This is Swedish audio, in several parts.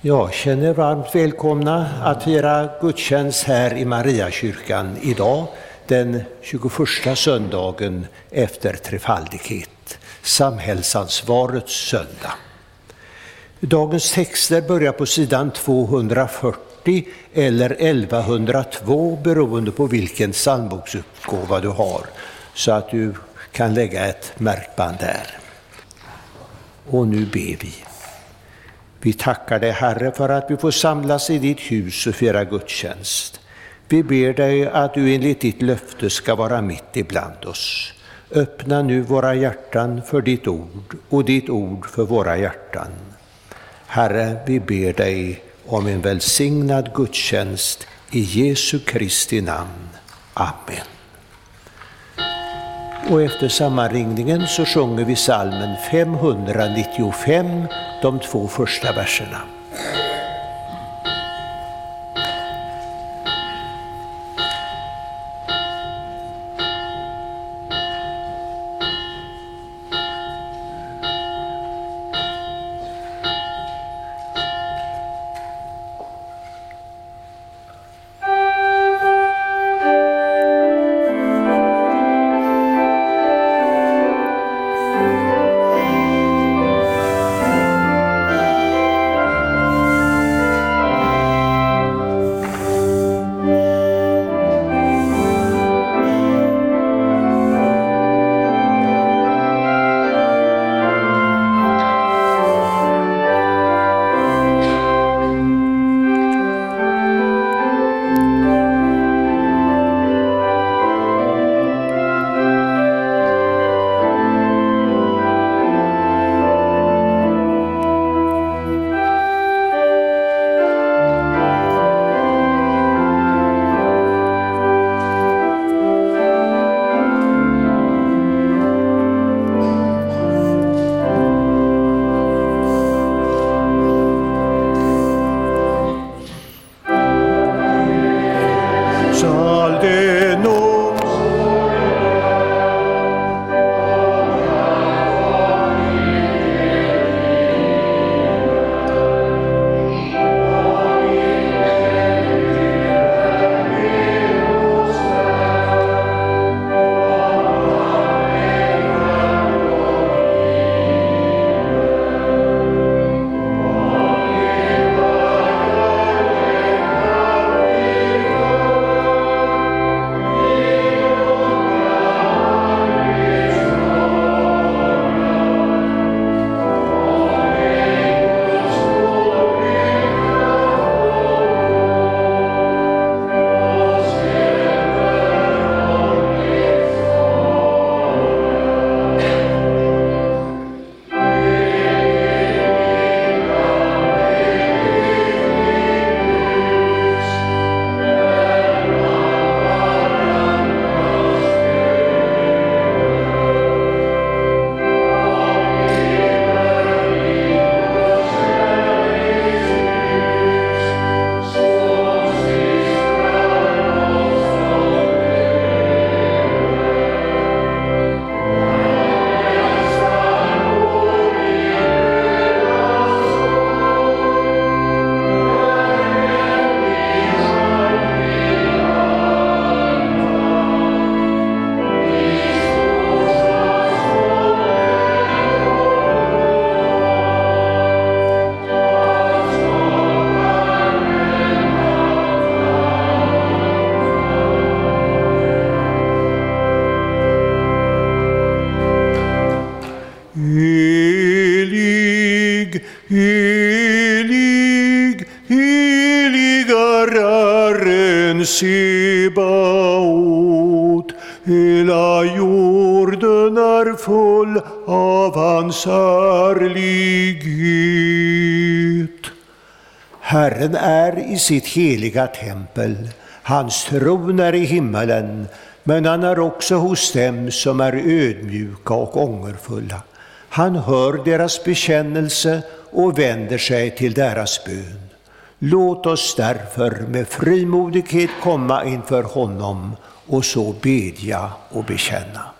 Jag känner varmt välkomna att fira gudstjänst här i Mariakyrkan idag, den 21 söndagen efter trefaldighet, samhällsansvarets söndag. Dagens texter börjar på sidan 240 eller 1102 beroende på vilken psalmboksutgåva du har, så att du kan lägga ett märkband där. Och nu ber vi. Vi tackar dig, Herre, för att vi får samlas i ditt hus och fira gudstjänst. Vi ber dig att du enligt ditt löfte ska vara mitt ibland oss. Öppna nu våra hjärtan för ditt ord och ditt ord för våra hjärtan. Herre, vi ber dig om en välsignad gudstjänst i Jesu Kristi namn. Amen. Och efter sammanringningen så sjunger vi salmen 595, de två första verserna. Herren är i sitt heliga tempel, hans tron är i himmelen, men han är också hos dem som är ödmjuka och ångerfulla. Han hör deras bekännelse och vänder sig till deras bön. Låt oss därför med frimodighet komma inför honom och så bedja och bekänna.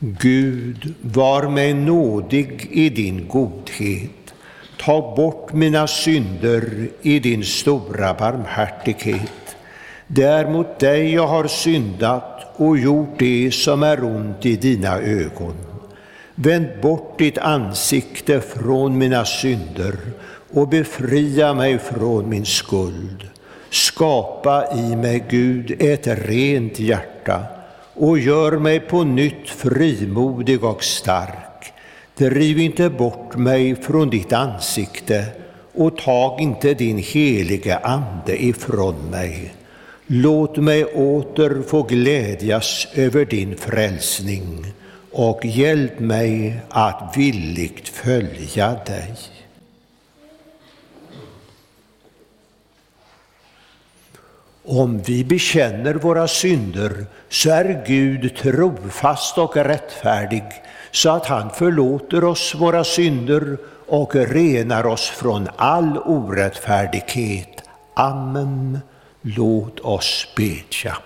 Gud, var mig nådig i din godhet. Ta bort mina synder i din stora barmhärtighet. Det är mot dig jag har syndat och gjort det som är ont i dina ögon. Vänd bort ditt ansikte från mina synder och befria mig från min skuld. Skapa i mig, Gud, ett rent hjärta och gör mig på nytt frimodig och stark. Driv inte bort mig från ditt ansikte och tag inte din helige Ande ifrån mig. Låt mig åter få glädjas över din frälsning och hjälp mig att villigt följa dig. Om vi bekänner våra synder så är Gud trofast och rättfärdig så att han förlåter oss våra synder och renar oss från all orättfärdighet. Amen. Låt oss bedja.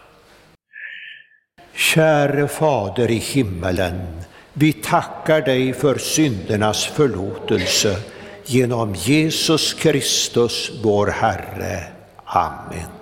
Käre Fader i himmelen, vi tackar dig för syndernas förlåtelse genom Jesus Kristus, vår Herre. Amen.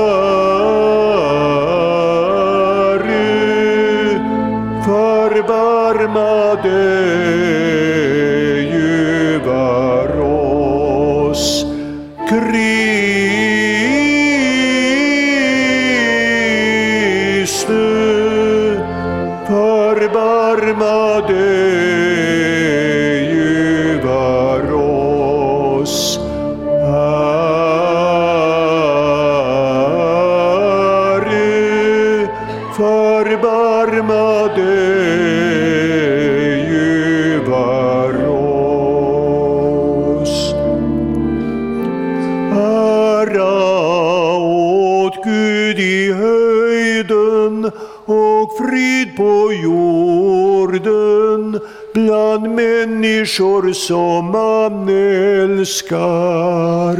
Dig över oss. Kriste, jorden bland människor som han älskar.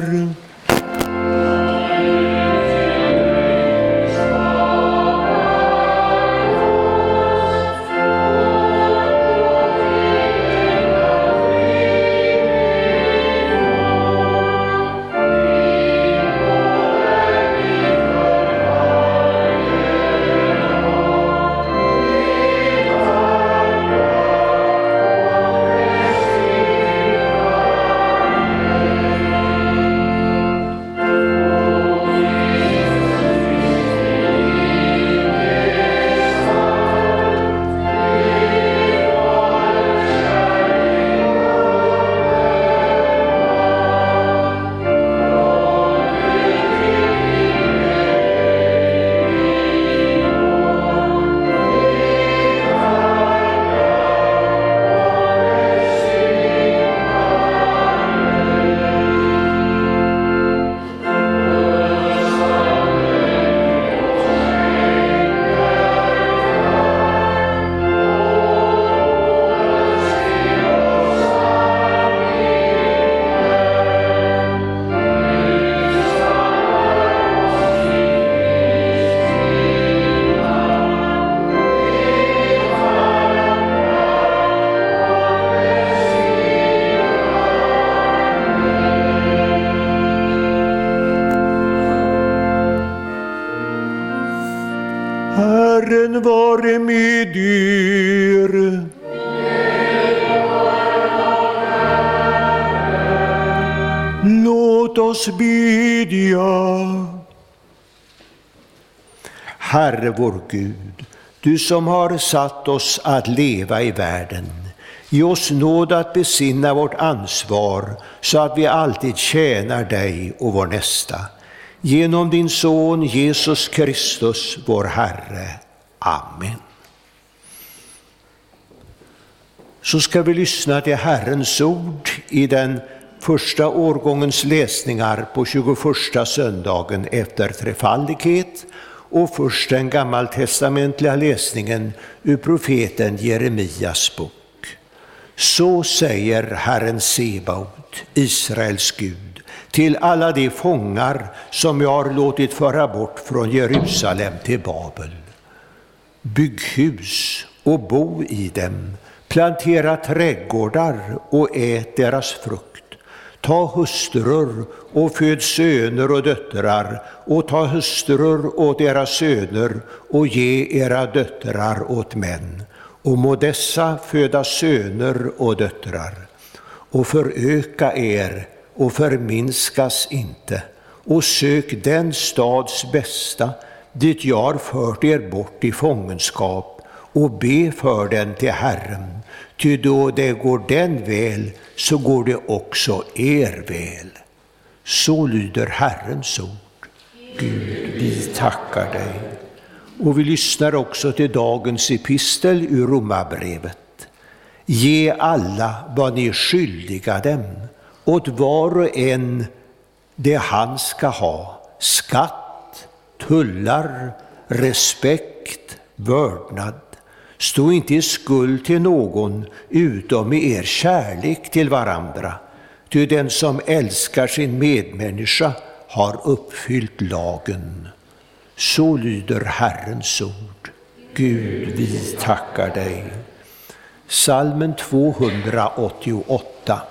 Herren vare med er. Låt oss bedja. Herre vår Gud, du som har satt oss att leva i världen, ge oss nåd att besinna vårt ansvar så att vi alltid tjänar dig och vår nästa. Genom din Son Jesus Kristus, vår Herre. Amen. Så ska vi lyssna till Herrens ord i den första årgångens läsningar på 21 söndagen efter trefaldighet och först den gammaltestamentliga läsningen ur profeten Jeremias bok. Så säger Herren Sebaot, Israels Gud, till alla de fångar som jag har låtit föra bort från Jerusalem till Babel. Bygg hus och bo i dem, plantera trädgårdar och ät deras frukt. Ta hustrur och föd söner och döttrar och ta hustrur åt deras söner och ge era döttrar åt män och må dessa föda söner och döttrar och föröka er och förminskas inte och sök den stads bästa dit jag har fört er bort i fångenskap och be för den till Herren, ty då det går den väl så går det också er väl. Så lyder Herrens ord. Gud, vi tackar dig. Och vi lyssnar också till dagens epistel ur Romarbrevet. Ge alla vad ni är skyldiga dem, åt var och en det han ska ha, skatt, tullar, respekt, vördnad. Stå inte i skuld till någon utom i er kärlek till varandra, ty den som älskar sin medmänniska har uppfyllt lagen. Så lyder Herrens ord. Gud, vi tackar dig. Salmen 288.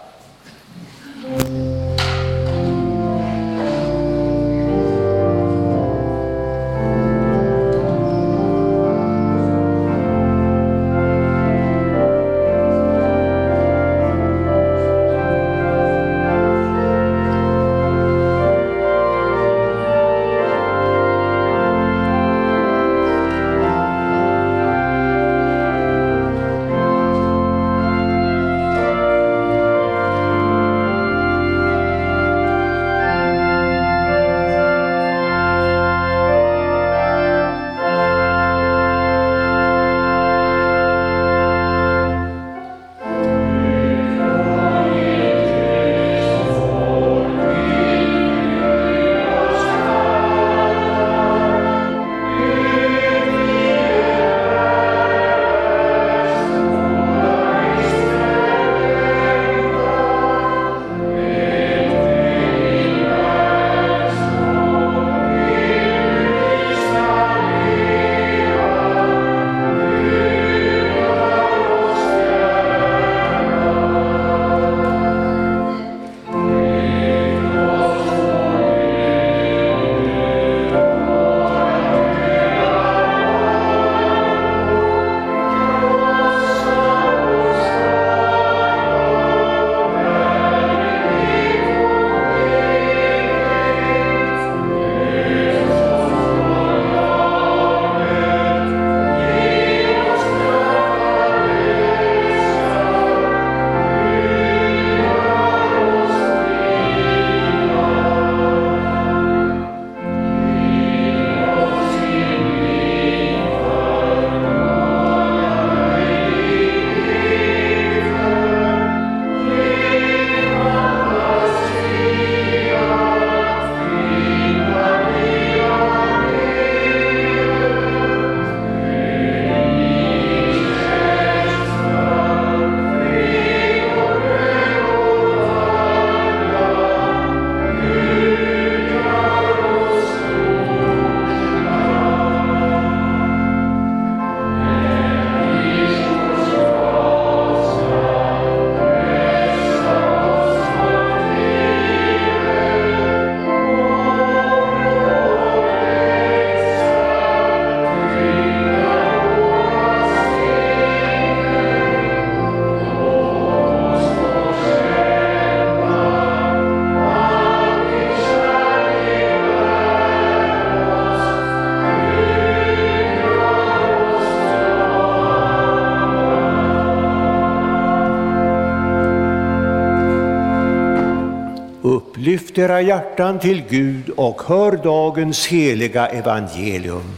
Era hjärtan till Gud och hör dagens heliga evangelium.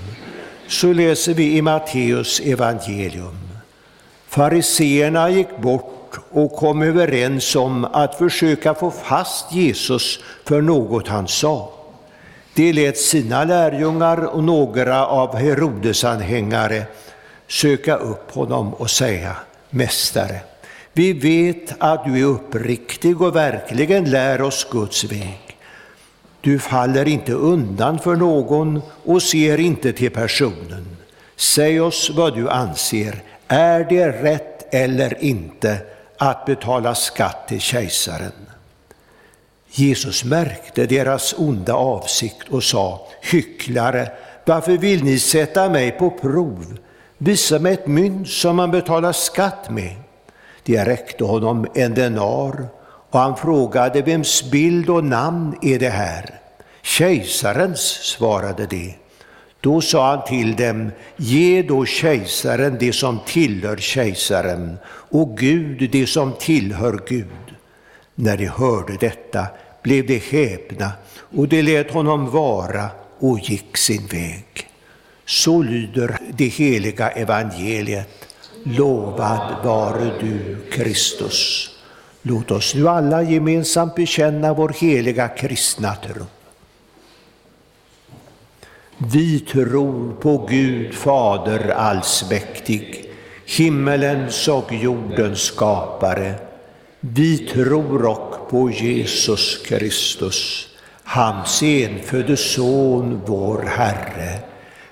Så läser vi i Matteus evangelium. Fariseerna gick bort och kom överens om att försöka få fast Jesus för något han sa. De lät sina lärjungar och några av Herodes anhängare söka upp honom och säga Mästare, vi vet att du är uppriktig och verkligen lär oss Guds väg. Du faller inte undan för någon och ser inte till personen. Säg oss vad du anser. Är det rätt eller inte att betala skatt till kejsaren? Jesus märkte deras onda avsikt och sa, hycklare, varför vill ni sätta mig på prov? Visa mig ett mynt som man betalar skatt med. De räckte honom en denar och han frågade vems bild och namn är det här? Kejsarens, svarade de. Då sa han till dem, ge då kejsaren det som tillhör kejsaren och Gud det som tillhör Gud. När de hörde detta blev de häpna och de lät honom vara och gick sin väg. Så lyder det heliga evangeliet. Lovad vare du, Kristus. Låt oss nu alla gemensamt bekänna vår heliga kristna tro. Vi tror på Gud Fader allsmäktig, himmelens och jordens skapare. Vi tror och på Jesus Kristus, hans enfödde Son, vår Herre,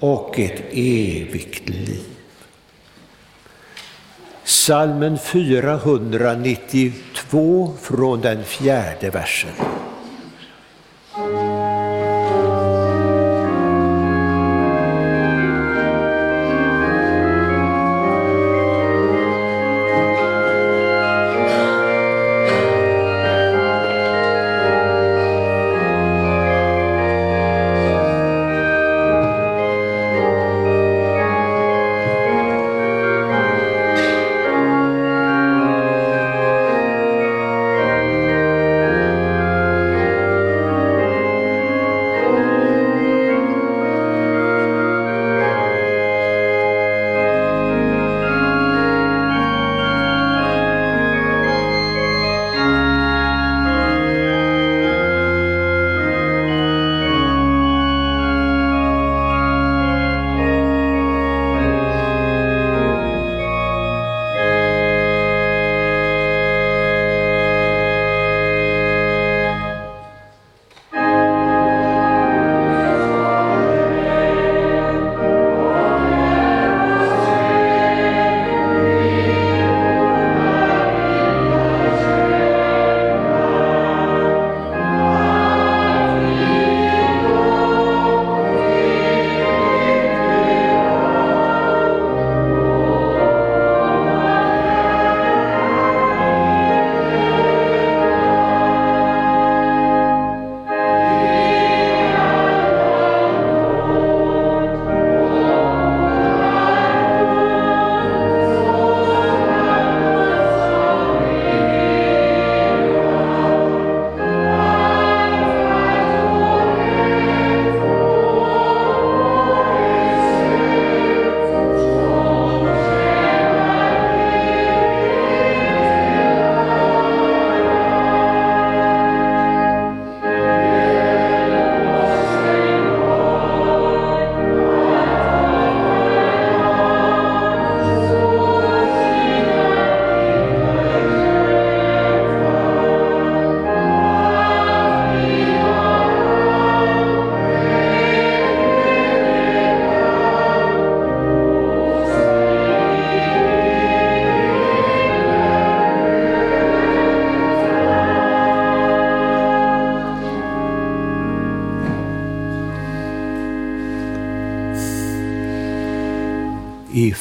och ett evigt liv. Salmen 492 från den fjärde versen.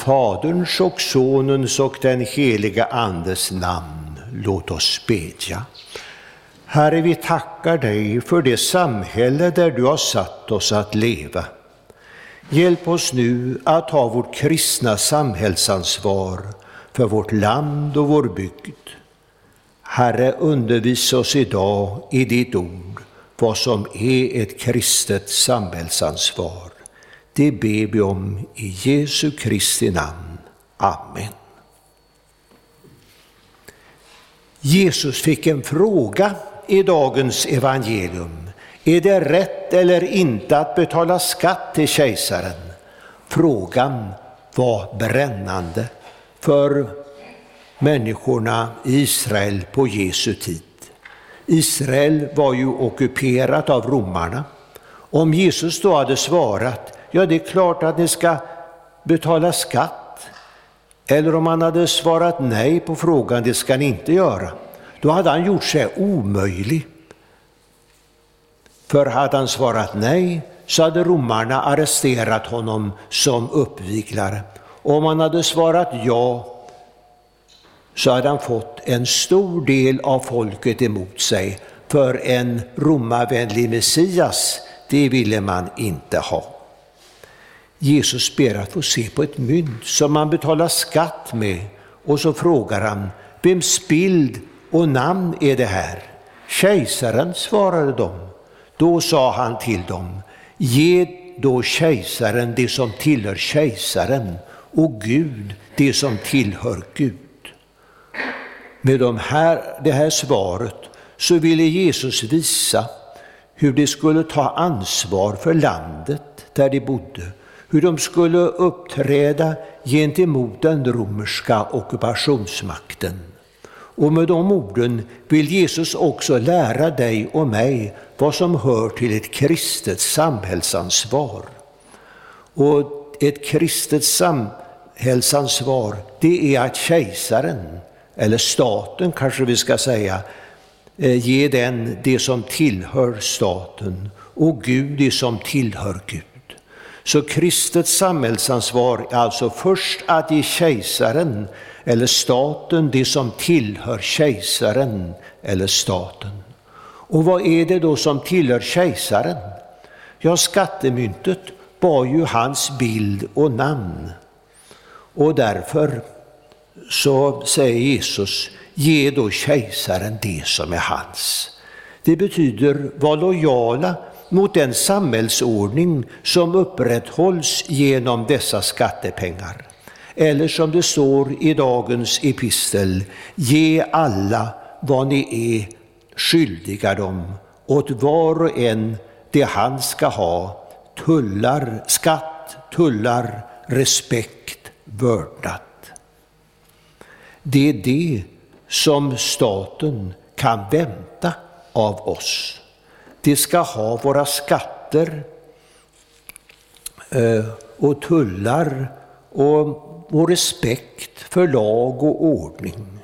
Faderns och Sonens och den heliga Andes namn, låt oss bedja. Herre, vi tackar dig för det samhälle där du har satt oss att leva. Hjälp oss nu att ta vårt kristna samhällsansvar för vårt land och vår bygd. Herre, undervisa oss idag i ditt ord vad som är ett kristet samhällsansvar. Det ber vi om i Jesu Kristi namn. Amen. Jesus fick en fråga i dagens evangelium. Är det rätt eller inte att betala skatt till kejsaren? Frågan var brännande för människorna i Israel på Jesu tid. Israel var ju ockuperat av romarna. Om Jesus då hade svarat, ja det är klart att ni ska betala skatt, eller om han hade svarat nej på frågan, det ska ni inte göra, då hade han gjort sig omöjlig. För hade han svarat nej så hade romarna arresterat honom som uppviglare. Och om han hade svarat ja så hade han fått en stor del av folket emot sig. För en romarvänlig Messias, det ville man inte ha. Jesus ber att få se på ett mynt som man betalar skatt med och så frågar han, vems bild och namn är det här? Kejsaren, svarade de. Då sa han till dem, ge då kejsaren det som tillhör kejsaren och Gud det som tillhör Gud. Med de här, det här svaret så ville Jesus visa hur de skulle ta ansvar för landet där de bodde, hur de skulle uppträda gentemot den romerska ockupationsmakten. Och med de orden vill Jesus också lära dig och mig vad som hör till ett kristet samhällsansvar. Och ett kristet samhällsansvar, det är att kejsaren, eller staten kanske vi ska säga, eh, ger ge den det som tillhör staten och Gud det som tillhör Gud. Så kristets samhällsansvar är alltså först att ge kejsaren eller staten det som tillhör kejsaren eller staten. Och vad är det då som tillhör kejsaren? Ja, skattemyntet var ju hans bild och namn. Och därför så säger Jesus, ge då kejsaren det som är hans. Det betyder var lojala mot den samhällsordning som upprätthålls genom dessa skattepengar. Eller som det står i dagens epistel, ge alla vad ni är skyldiga dem, åt var och en det han ska ha, tullar, skatt, tullar, respekt, vördnad. Det är det som staten kan vänta av oss. De ska ha våra skatter eh, och tullar och vår respekt för lag och ordning.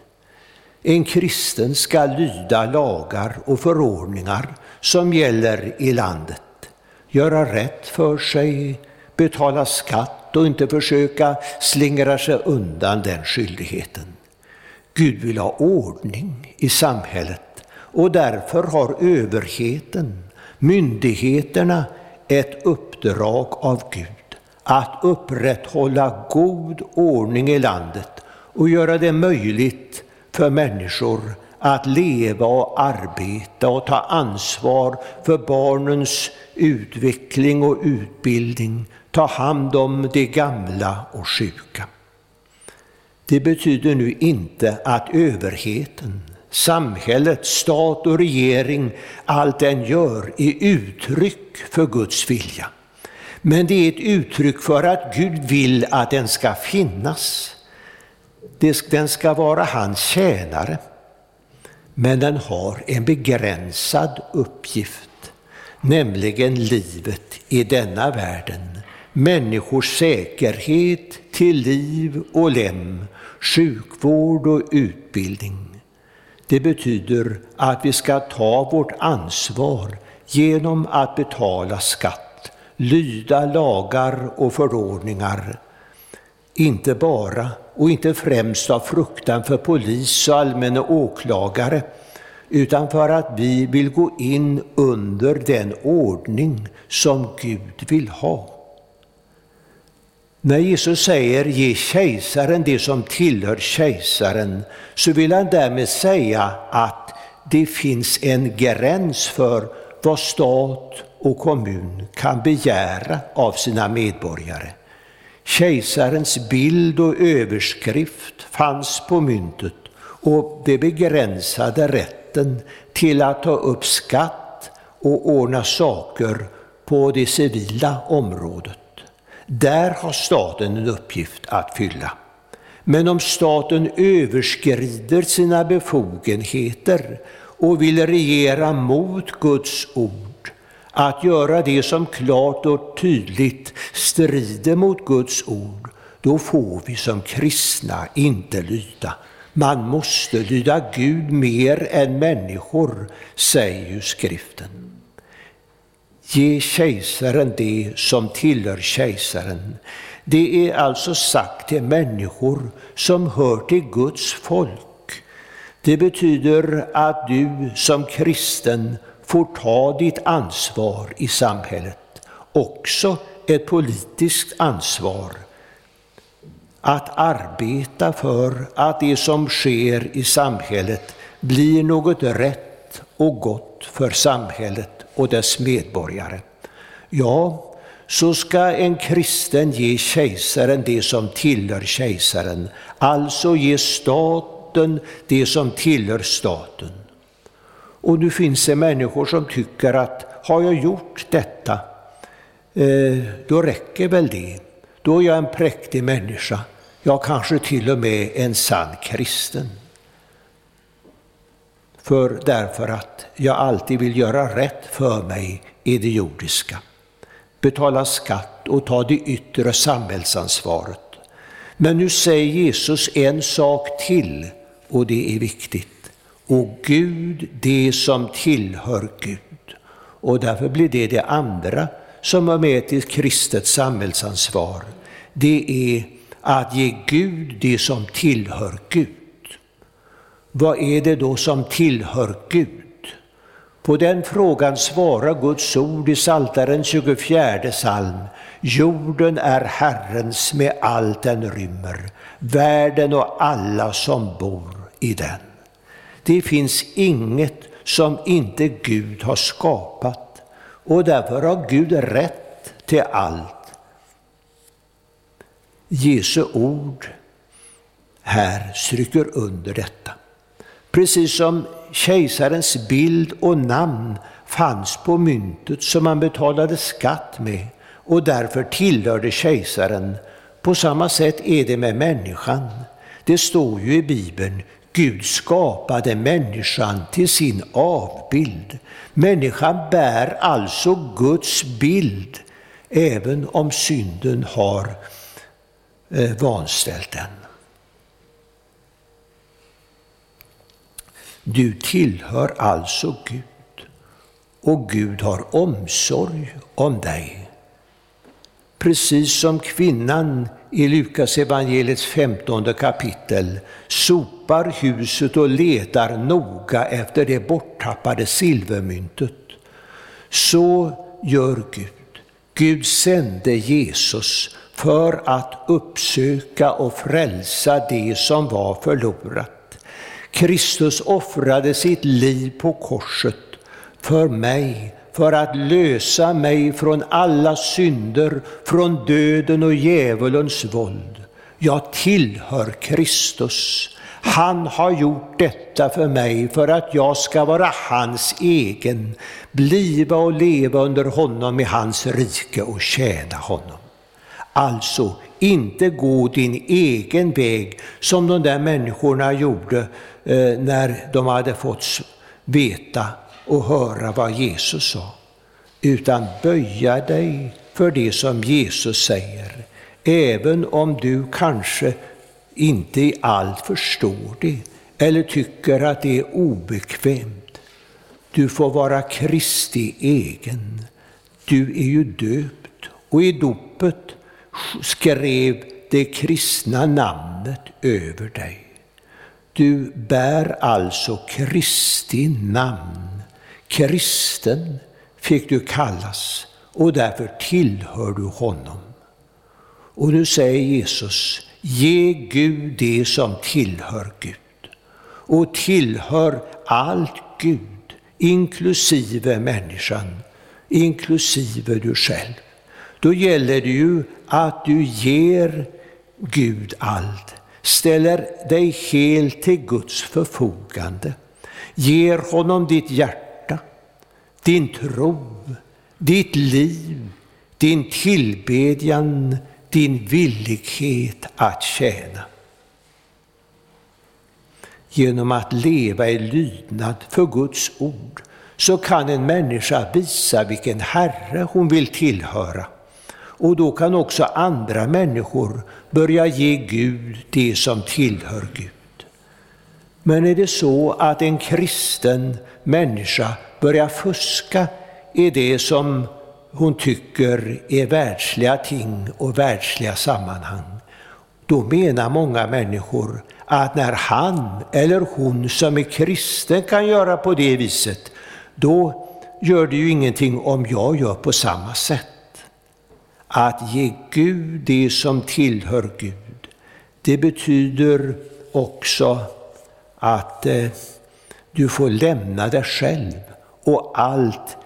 En kristen ska lyda lagar och förordningar som gäller i landet, göra rätt för sig, betala skatt och inte försöka slingra sig undan den skyldigheten. Gud vill ha ordning i samhället och därför har överheten, myndigheterna, ett uppdrag av Gud att upprätthålla god ordning i landet och göra det möjligt för människor att leva och arbeta och ta ansvar för barnens utveckling och utbildning, ta hand om de gamla och sjuka. Det betyder nu inte att överheten, samhället, stat och regering, allt den gör är uttryck för Guds vilja. Men det är ett uttryck för att Gud vill att den ska finnas. Den ska vara hans tjänare. Men den har en begränsad uppgift, nämligen livet i denna världen. Människors säkerhet till liv och lem, sjukvård och utbildning. Det betyder att vi ska ta vårt ansvar genom att betala skatt lyda lagar och förordningar, inte bara och inte främst av fruktan för polis och allmänna åklagare, utan för att vi vill gå in under den ordning som Gud vill ha. När Jesus säger ge kejsaren det som tillhör kejsaren, så vill han därmed säga att det finns en gräns för vad stat och kommun kan begära av sina medborgare. Kejsarens bild och överskrift fanns på myntet och det begränsade rätten till att ta upp skatt och ordna saker på det civila området. Där har staten en uppgift att fylla. Men om staten överskrider sina befogenheter och vill regera mot Guds ord, att göra det som klart och tydligt strider mot Guds ord, då får vi som kristna inte lyda. Man måste lyda Gud mer än människor, säger ju skriften. Ge kejsaren det som tillhör kejsaren. Det är alltså sagt till människor som hör till Guds folk. Det betyder att du som kristen får ta ditt ansvar i samhället, också ett politiskt ansvar. Att arbeta för att det som sker i samhället blir något rätt och gott för samhället och dess medborgare. Ja, så ska en kristen ge kejsaren det som tillhör kejsaren, alltså ge staten det som tillhör staten. Och nu finns det människor som tycker att har jag gjort detta, eh, då räcker väl det. Då är jag en präktig människa, jag kanske till och med en sann kristen. För därför att jag alltid vill göra rätt för mig i det jordiska. Betala skatt och ta det yttre samhällsansvaret. Men nu säger Jesus en sak till och det är viktigt. Och Gud det som tillhör Gud. Och därför blir det det andra som är med till kristet samhällsansvar. Det är att ge Gud det som tillhör Gud. Vad är det då som tillhör Gud? På den frågan svarar Guds ord i Psaltaren 24 psalm. Jorden är Herrens med allt den rymmer, världen och alla som bor i den. Det finns inget som inte Gud har skapat och därför har Gud rätt till allt. Jesu ord här stryker under detta. Precis som kejsarens bild och namn fanns på myntet som man betalade skatt med och därför tillhörde kejsaren. På samma sätt är det med människan. Det står ju i Bibeln, Gud skapade människan till sin avbild. Människan bär alltså Guds bild, även om synden har eh, vanställt den. Du tillhör alltså Gud och Gud har omsorg om dig. Precis som kvinnan i Lukas evangeliets femtonde kapitel sopar huset och letar noga efter det borttappade silvermyntet. Så gör Gud. Gud sände Jesus för att uppsöka och frälsa det som var förlorat. Kristus offrade sitt liv på korset för mig, för att lösa mig från alla synder, från döden och djävulens våld. Jag tillhör Kristus. Han har gjort detta för mig för att jag ska vara hans egen, bliva och leva under honom i hans rike och tjäna honom. Alltså, inte gå din egen väg som de där människorna gjorde eh, när de hade fått veta och höra vad Jesus sa. Utan böja dig för det som Jesus säger, även om du kanske inte i allt förstår det eller tycker att det är obekvämt. Du får vara Kristi egen. Du är ju döpt och i dopet skrev det kristna namnet över dig. Du bär alltså Kristi namn. Kristen fick du kallas och därför tillhör du honom. Och nu säger Jesus, ge Gud det som tillhör Gud. Och tillhör allt Gud, inklusive människan, inklusive du själv. Då gäller det ju att du ger Gud allt, ställer dig helt till Guds förfogande, ger honom ditt hjärta, din tro, ditt liv, din tillbedjan, din villighet att tjäna. Genom att leva i lydnad för Guds ord så kan en människa visa vilken Herre hon vill tillhöra. Och då kan också andra människor börja ge Gud det som tillhör Gud. Men är det så att en kristen människa börjar fuska i det som hon tycker är världsliga ting och världsliga sammanhang, då menar många människor att när han eller hon som är kristen kan göra på det viset, då gör det ju ingenting om jag gör på samma sätt. Att ge Gud det som tillhör Gud, det betyder också att eh, du får lämna dig själv och allt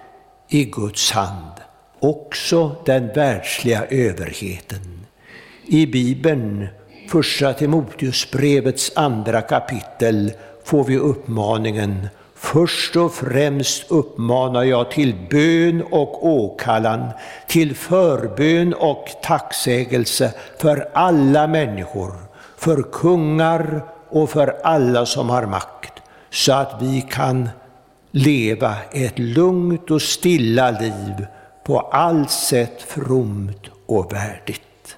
i Guds hand, också den världsliga överheten. I Bibeln, första Timoteusbrevets andra kapitel, får vi uppmaningen Först och främst uppmanar jag till bön och åkallan, till förbön och tacksägelse för alla människor, för kungar och för alla som har makt, så att vi kan leva ett lugnt och stilla liv, på allt sätt fromt och värdigt.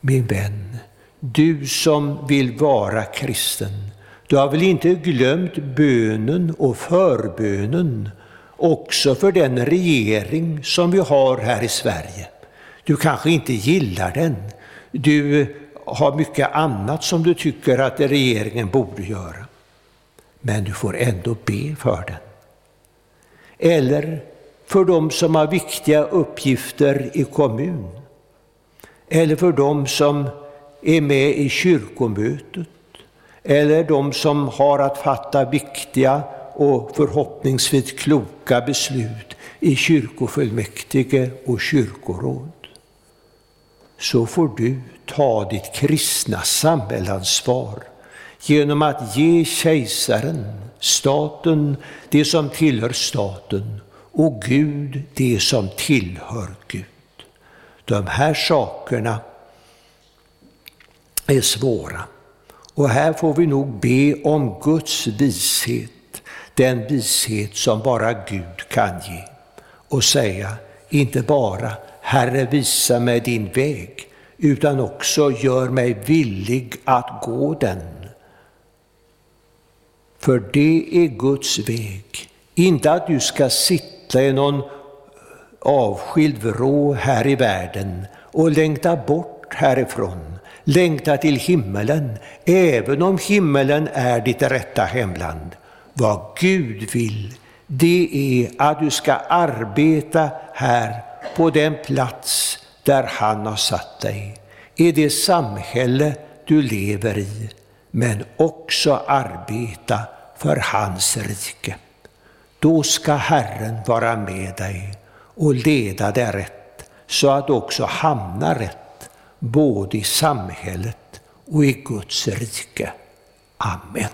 Min vän, du som vill vara kristen, du har väl inte glömt bönen och förbönen också för den regering som vi har här i Sverige. Du kanske inte gillar den. Du har mycket annat som du tycker att regeringen borde göra. Men du får ändå be för den. Eller för dem som har viktiga uppgifter i kommun. Eller för dem som är med i kyrkomötet eller de som har att fatta viktiga och förhoppningsvis kloka beslut i kyrkofullmäktige och kyrkoråd. Så får du ta ditt kristna samhällsansvar genom att ge kejsaren, staten, det som tillhör staten och Gud det som tillhör Gud. De här sakerna är svåra. Och här får vi nog be om Guds vishet, den vishet som bara Gud kan ge. Och säga, inte bara Herre visa mig din väg, utan också gör mig villig att gå den. För det är Guds väg, inte att du ska sitta i någon eh, avskild vrå här i världen och längta bort härifrån längta till himmelen, även om himmelen är ditt rätta hemland. Vad Gud vill, det är att du ska arbeta här på den plats där han har satt dig, i det samhälle du lever i, men också arbeta för hans rike. Då ska Herren vara med dig och leda dig rätt, så att du också hamnar rätt både i samhället och i Guds rike. Amen.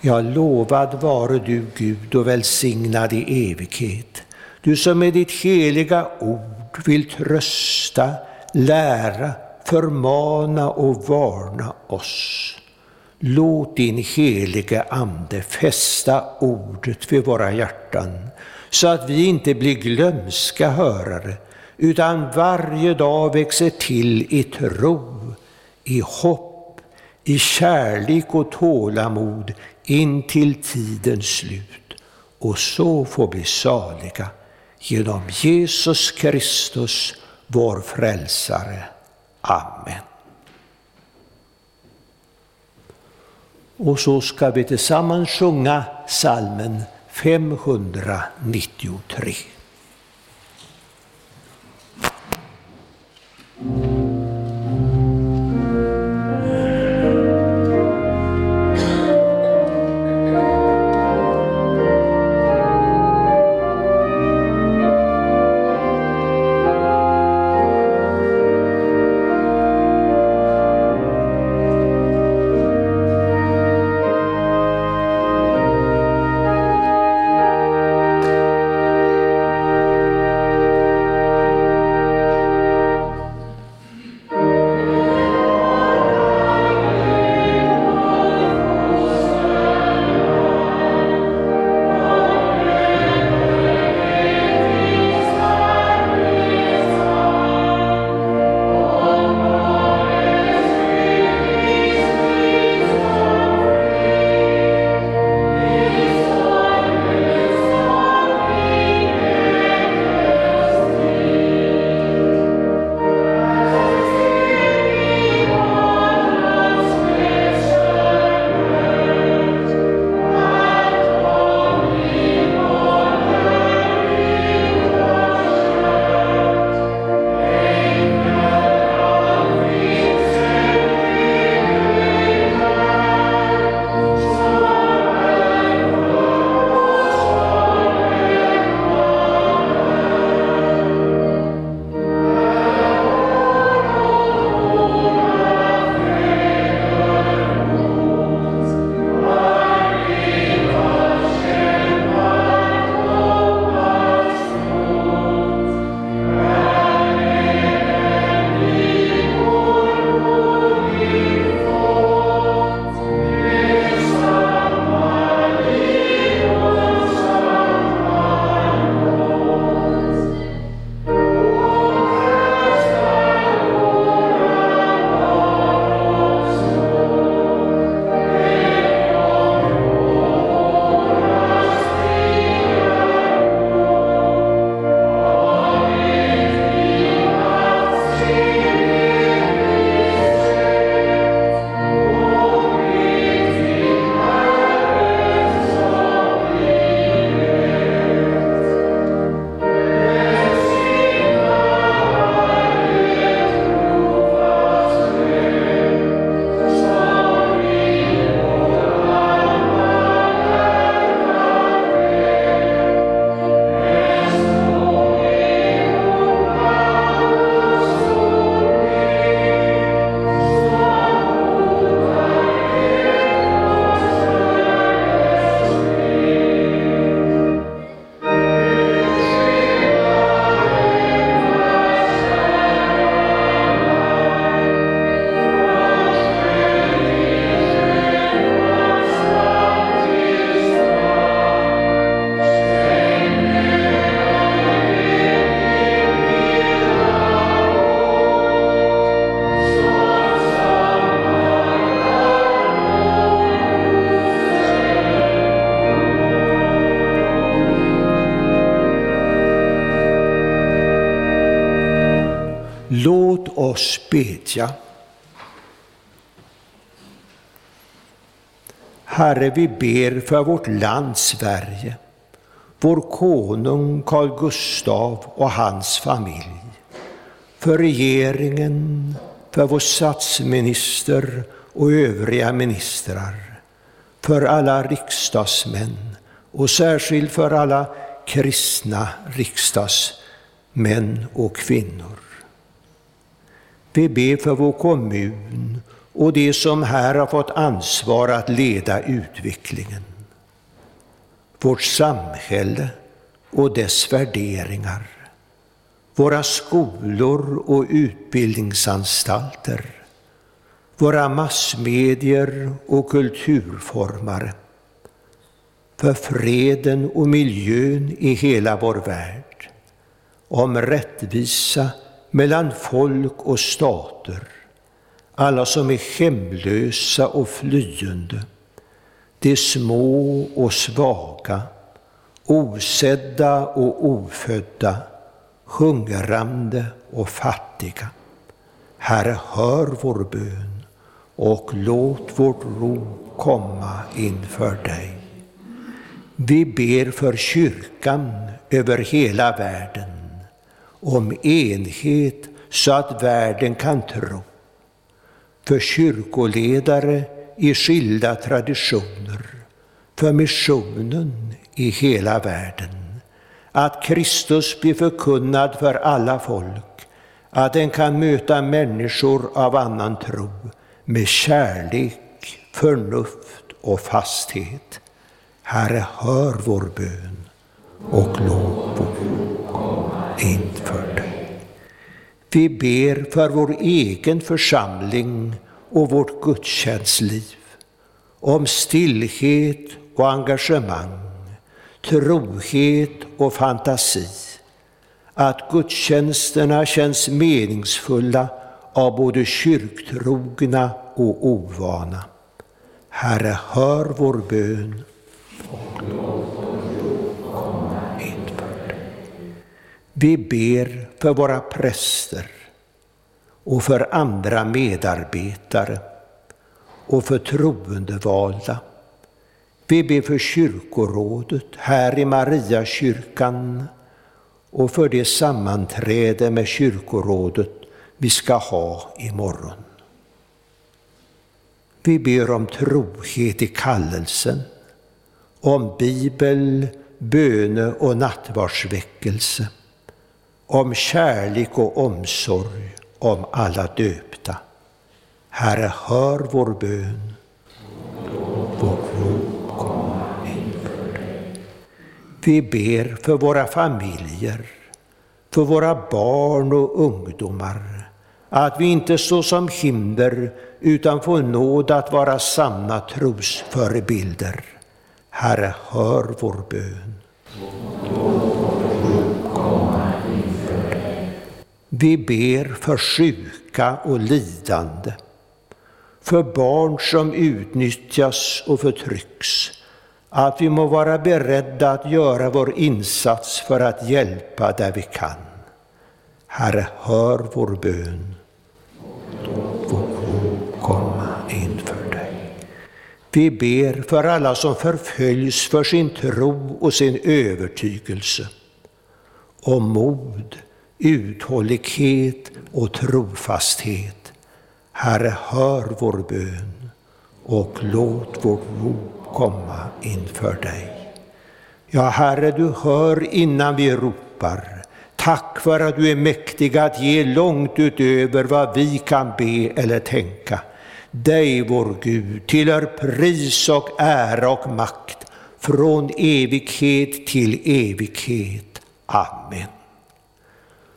Ja, lovad vare du Gud och välsignad i evighet, du som med ditt heliga ord vill trösta, lära, förmana och varna oss. Låt din helige Ande fästa ordet vid våra hjärtan, så att vi inte blir glömska hörare, utan varje dag växer till i tro, i hopp, i kärlek och tålamod in till tidens slut och så får vi saliga genom Jesus Kristus, vår frälsare. Amen. Och så ska vi tillsammans sjunga salmen 593. Bedja. Herre, vi ber för vårt land Sverige, vår konung Carl Gustav och hans familj, för regeringen, för vår statsminister och övriga ministrar, för alla riksdagsmän och särskilt för alla kristna riksdagsmän och kvinnor. Vi ber för vår kommun och de som här har fått ansvar att leda utvecklingen. Vårt samhälle och dess värderingar. Våra skolor och utbildningsanstalter. Våra massmedier och kulturformare. För freden och miljön i hela vår värld. Om rättvisa mellan folk och stater, alla som är hemlösa och flyende, de små och svaga, osedda och ofödda, hungrande och fattiga. Herre, hör vår bön och låt vårt rop komma inför dig. Vi ber för kyrkan över hela världen om enhet så att världen kan tro. För kyrkoledare i skilda traditioner, för missionen i hela världen. Att Kristus blir förkunnad för alla folk, att den kan möta människor av annan tro med kärlek, förnuft och fasthet. Herre, hör vår bön och lov. vår inför dig. Vi ber för vår egen församling och vårt gudstjänstliv, om stillhet och engagemang, trohet och fantasi, att gudstjänsterna känns meningsfulla av både kyrktrogna och ovana. Herre, hör vår bön och låt vår komma inför dig. Vi ber för våra präster och för andra medarbetare och förtroendevalda. Vi ber för kyrkorådet här i Mariakyrkan och för det sammanträde med kyrkorådet vi ska ha imorgon. Vi ber om trohet i kallelsen, om bibel, böne och nattvardsväckelse, om kärlek och omsorg om alla döpta. Herre, hör vår bön. Vi ber för våra familjer, för våra barn och ungdomar, att vi inte står som hinder utan får nåd att vara sanna trosförebilder. Herre, hör vår bön. Vi ber för sjuka och lidande, för barn som utnyttjas och förtrycks, att vi må vara beredda att göra vår insats för att hjälpa där vi kan. Herre, hör vår bön. Låt vår komma inför dig. Vi ber för alla som förföljs för sin tro och sin övertygelse, om mod, uthållighet och trofasthet. Herre, hör vår bön och låt vårt rop komma inför dig. Ja, Herre, du hör innan vi ropar. Tack för att du är mäktig att ge långt utöver vad vi kan be eller tänka. Dig, vår Gud, tillhör pris och ära och makt från evighet till evighet. Amen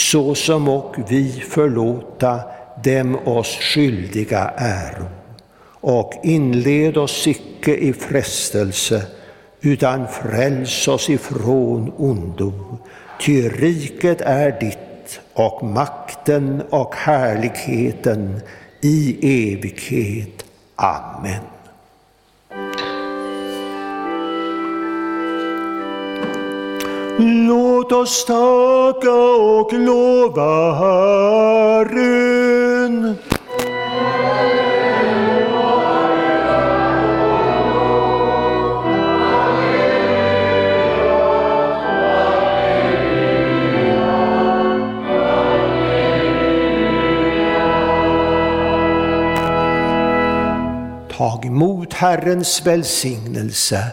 så som och vi förlåta dem oss skyldiga äro. Och inled oss icke i frestelse, utan fräls oss ifrån ondo. Ty riket är ditt och makten och härligheten i evighet. Amen. Låt oss tacka och lova Herren. Tag emot Herrens välsignelse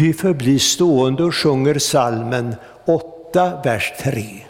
Vi förblir stående och sjunger salmen 8, vers 3.